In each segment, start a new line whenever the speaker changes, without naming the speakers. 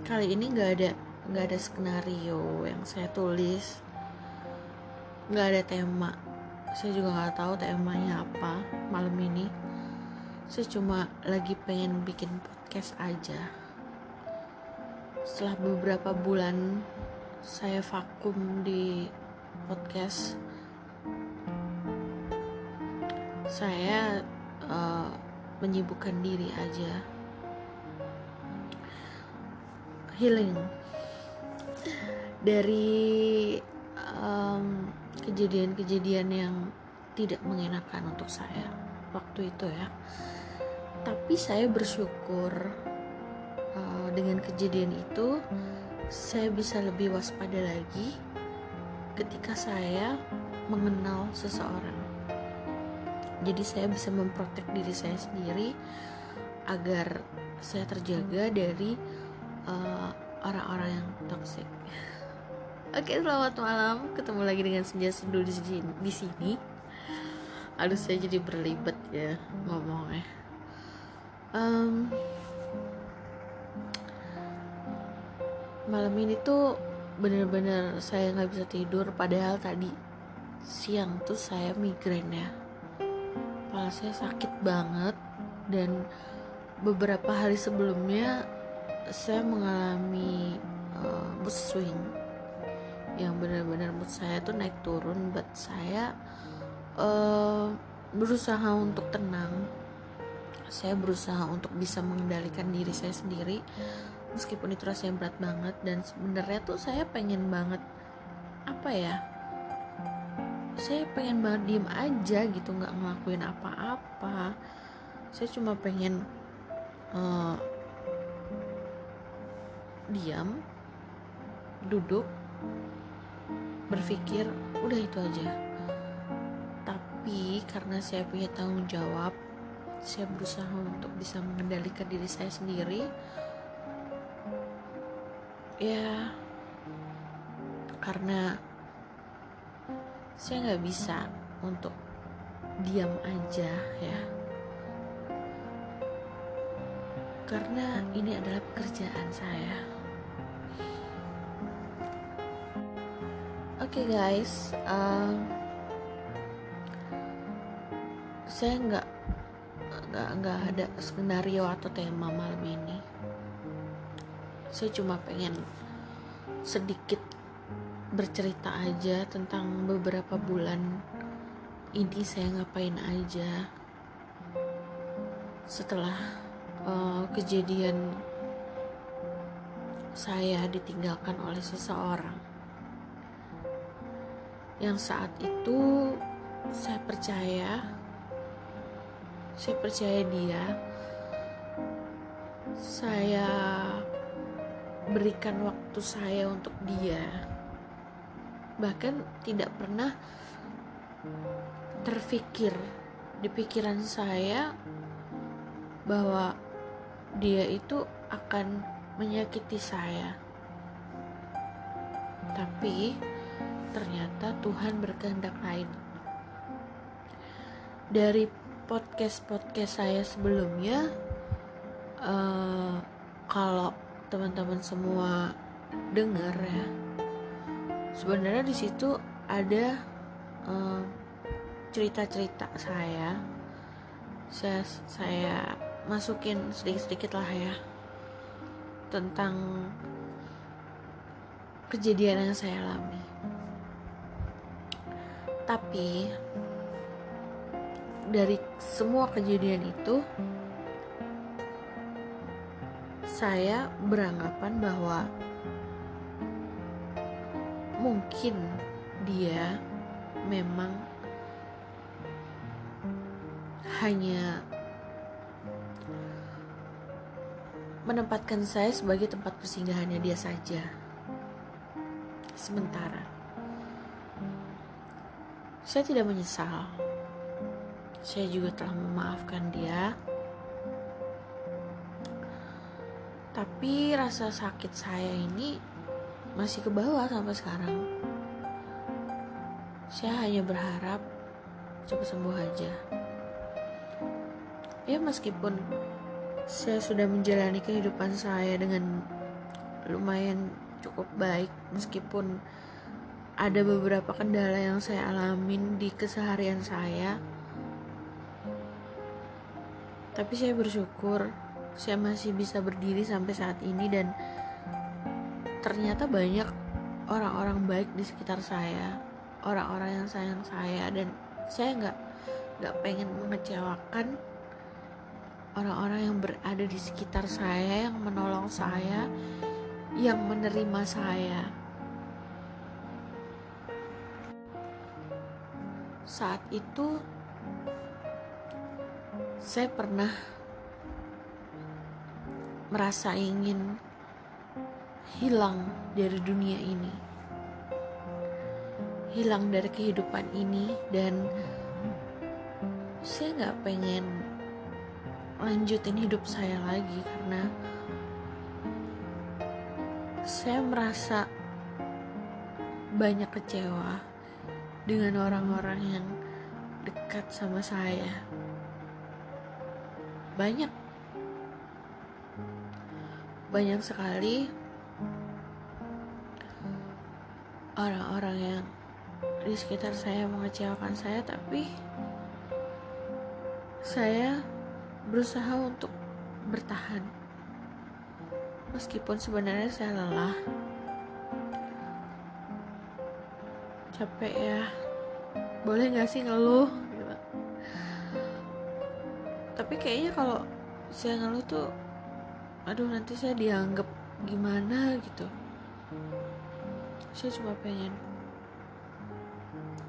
kali ini nggak ada nggak ada skenario yang saya tulis. Nggak ada tema. Saya juga nggak tahu temanya apa malam ini. Saya cuma lagi pengen bikin podcast aja. Setelah beberapa bulan saya vakum di podcast saya uh, menyibukkan diri aja healing. Dari kejadian-kejadian um, yang tidak mengenakan untuk saya waktu itu ya. Tapi saya bersyukur uh, dengan kejadian itu saya bisa lebih waspada lagi ketika saya mengenal seseorang. Jadi saya bisa memprotek diri saya sendiri agar saya terjaga dari uh, orang-orang uh, yang toxic. Oke, selamat malam. Ketemu lagi dengan senja sendu. Di sini. Aduh, saya jadi berlibat ya ngomongnya. Um, malam ini tuh bener-bener saya nggak bisa tidur. Padahal tadi siang tuh saya migrain ya kepala saya sakit banget dan beberapa hari sebelumnya saya mengalami uh, mood swing. Yang benar-benar mood saya tuh naik turun but saya uh, berusaha untuk tenang. Saya berusaha untuk bisa mengendalikan diri saya sendiri meskipun itu rasanya berat banget. Dan sebenarnya tuh saya pengen banget apa ya saya pengen banget diem aja gitu nggak ngelakuin apa-apa. Saya cuma pengen uh, diam duduk berpikir udah itu aja. Tapi karena saya punya tanggung jawab saya berusaha untuk bisa mengendalikan diri saya sendiri ya karena saya nggak bisa untuk diam aja ya. Karena ini adalah pekerjaan saya okay guys um, saya nggak nggak nggak ada skenario atau tema malam ini. Saya cuma pengen sedikit bercerita aja tentang beberapa bulan ini saya ngapain aja. Setelah uh, kejadian saya ditinggalkan oleh seseorang yang saat itu saya percaya saya percaya dia saya berikan waktu saya untuk dia bahkan tidak pernah terfikir di pikiran saya bahwa dia itu akan menyakiti saya. Tapi ternyata Tuhan berkehendak lain. Dari podcast-podcast saya sebelumnya, uh, kalau teman-teman semua dengar ya, sebenarnya di situ ada cerita-cerita uh, saya saya saya masukin sedikit-sedikit lah ya tentang kejadian yang saya alami tapi dari semua kejadian itu saya beranggapan bahwa mungkin dia memang hanya menempatkan saya sebagai tempat persinggahannya dia saja. Sementara saya tidak menyesal. Saya juga telah memaafkan dia. Tapi rasa sakit saya ini masih ke bawah sampai sekarang saya hanya berharap cepat sembuh aja ya meskipun saya sudah menjalani kehidupan saya dengan lumayan cukup baik meskipun ada beberapa kendala yang saya alamin di keseharian saya. Tapi saya bersyukur saya masih bisa berdiri sampai saat ini dan ternyata banyak orang-orang baik di sekitar saya orang-orang yang sayang saya dan saya nggak nggak pengen mengecewakan orang-orang yang berada di sekitar saya yang menolong saya yang menerima saya saat itu saya pernah merasa ingin hilang dari dunia ini, hilang dari kehidupan ini, dan saya nggak pengen lanjutin hidup saya lagi karena saya merasa banyak kecewa dengan orang-orang yang dekat sama saya. Banyak. Banyak sekali orang-orang yang di sekitar saya mengecewakan saya tapi saya berusaha untuk bertahan. Meskipun sebenarnya saya lelah capek ya. Boleh gak sih ngeluh? Tapi kayaknya kalau saya ngeluh tuh aduh nanti saya dianggap gimana gitu. Saya cuma pengen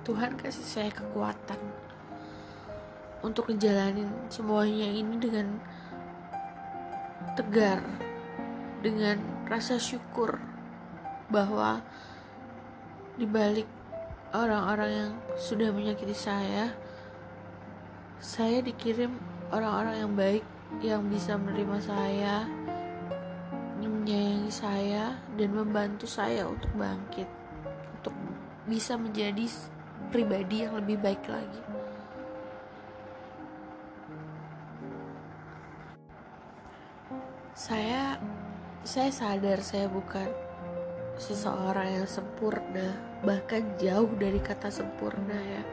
Tuhan kasih saya kekuatan untuk ngejalanin semuanya ini dengan tegar dengan rasa syukur bahwa dibalik orang-orang yang sudah menyakiti saya saya dikirim orang-orang yang baik yang bisa menerima saya menyayangi saya dan membantu saya untuk bangkit untuk bisa menjadi pribadi yang lebih baik lagi. Saya saya sadar saya bukan seseorang yang sempurna bahkan jauh dari kata sempurna ya.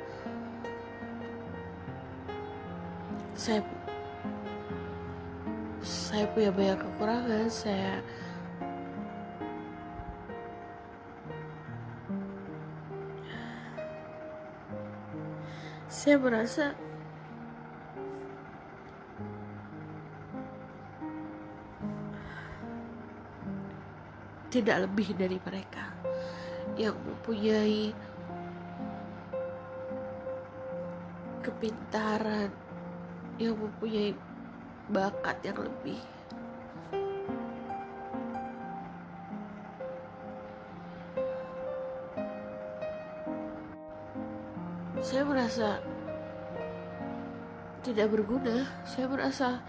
Saya saya punya banyak kekurangan saya saya merasa tidak lebih dari mereka yang mempunyai kepintaran yang mempunyai bakat yang lebih. Saya merasa tidak berguna. Saya merasa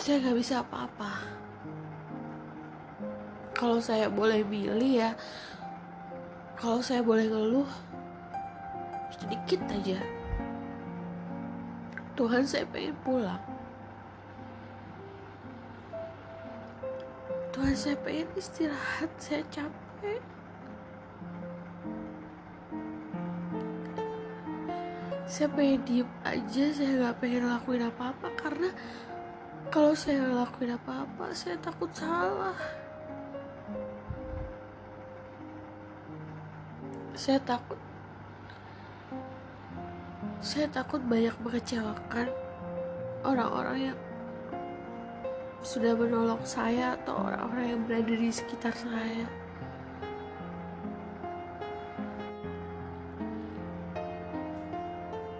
saya nggak bisa apa-apa. Kalau saya boleh milih ya kalau saya boleh ngeluh sedikit aja. Tuhan saya pengen pulang. Tuhan saya pengen istirahat saya capek. Saya pengen diem aja saya nggak pengen lakuin apa-apa karena kalau saya lakuin apa-apa saya takut salah. Saya takut. Saya takut banyak mengecewakan orang-orang yang sudah menolong saya atau orang-orang yang berada di sekitar saya.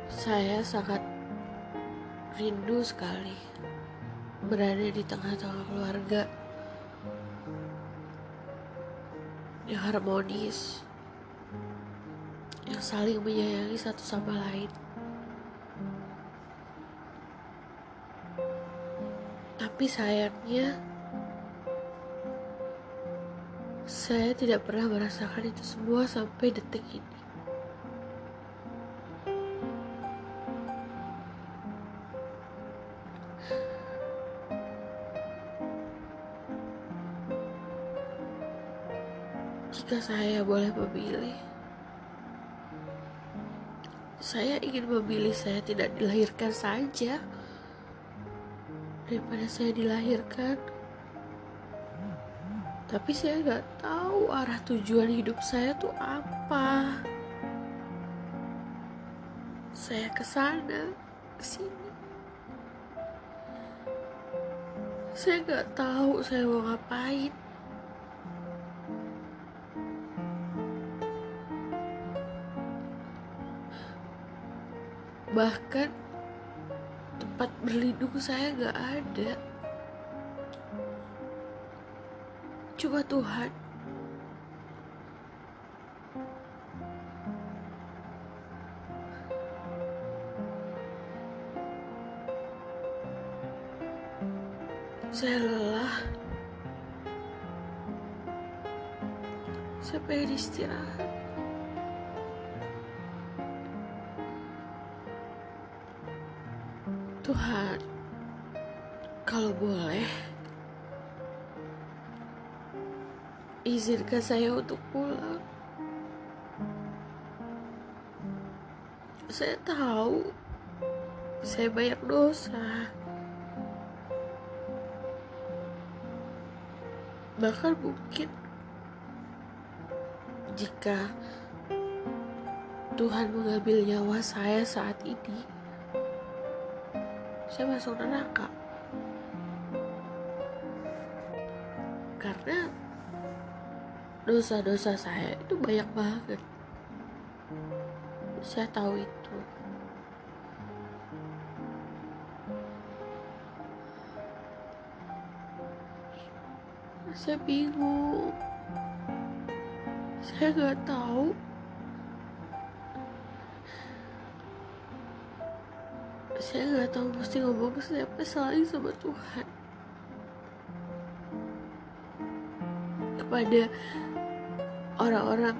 Saya sangat rindu sekali berada di tengah-tengah keluarga yang harmonis, yang saling menyayangi satu sama lain. Tapi sayangnya, saya tidak pernah merasakan itu semua sampai detik ini. Jika saya boleh memilih, saya ingin memilih saya tidak dilahirkan saja daripada saya dilahirkan. Tapi saya nggak tahu arah tujuan hidup saya tuh apa. Saya ke sana, ke sini. Saya nggak tahu saya mau ngapain. Bahkan tempat berlindung saya nggak ada. Cuma Tuhan. Saya lelah. Saya pengen istirahat. Tuhan, kalau boleh, izinkan saya untuk pulang. Saya tahu saya banyak dosa. Bahkan mungkin jika Tuhan mengambil nyawa saya saat ini, saya masuk neraka. Karena dosa-dosa saya itu banyak banget. Saya tahu itu. Saya bingung. Saya nggak tahu. Saya nggak tahu mesti ngomong siapa selain sama Tuhan. Kepada orang-orang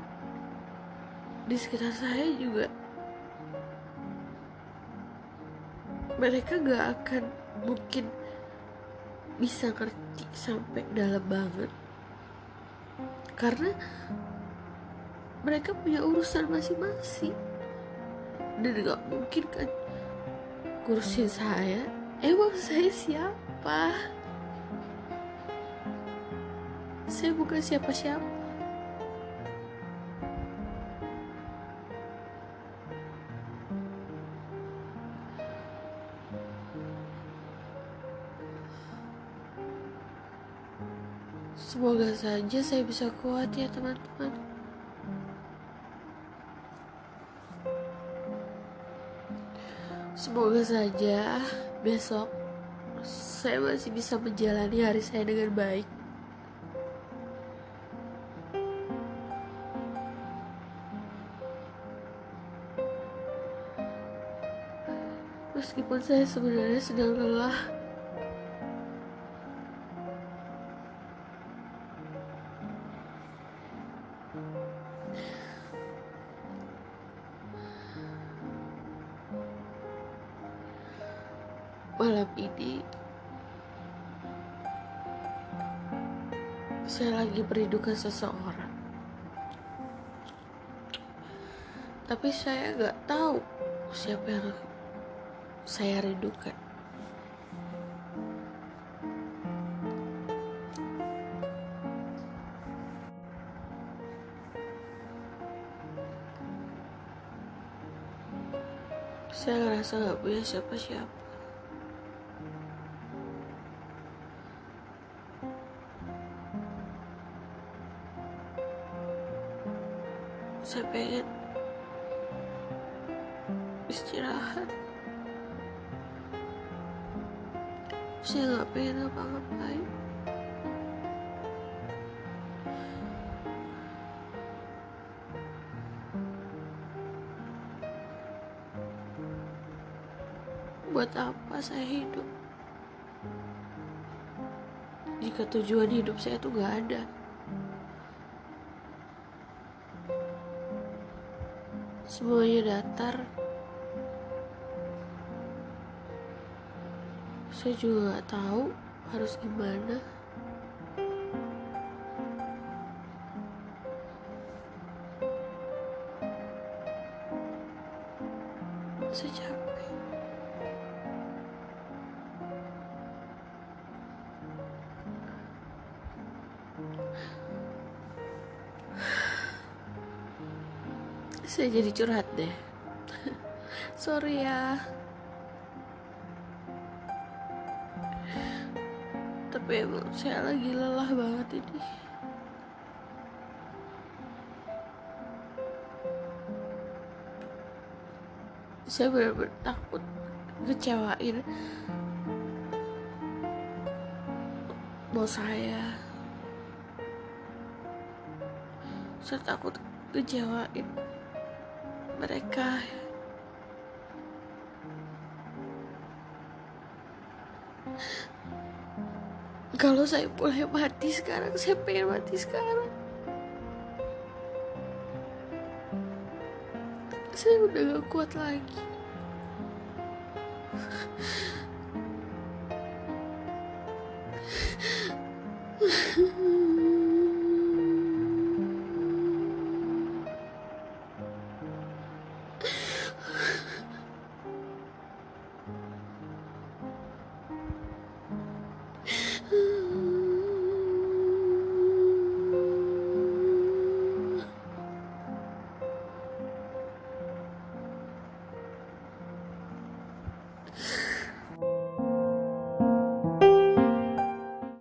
di sekitar saya juga mereka gak akan mungkin bisa ngerti sampai dalam banget karena mereka punya urusan masing-masing dan gak mungkin kan ngurusin saya? Emang saya siapa? Saya bukan siapa-siapa. Semoga saja saya bisa kuat ya teman-teman. Semoga saja besok saya masih bisa menjalani hari saya dengan baik. Meskipun saya sebenarnya sedang lelah, malam ini saya lagi merindukan seseorang. Tapi saya nggak tahu siapa yang saya rindukan. Saya ngerasa nggak punya siapa-siapa buat apa saya hidup? Jika tujuan hidup saya tuh gak ada. Semuanya datar. Saya juga gak tahu harus gimana saya jadi curhat deh. Sorry ya. Tapi emang saya lagi lelah banget ini. Saya benar-benar takut kecewain bos saya. Saya takut kecewain mereka. Kalau saya boleh mati sekarang saya pengen mati sekarang. Saya udah gak kuat lagi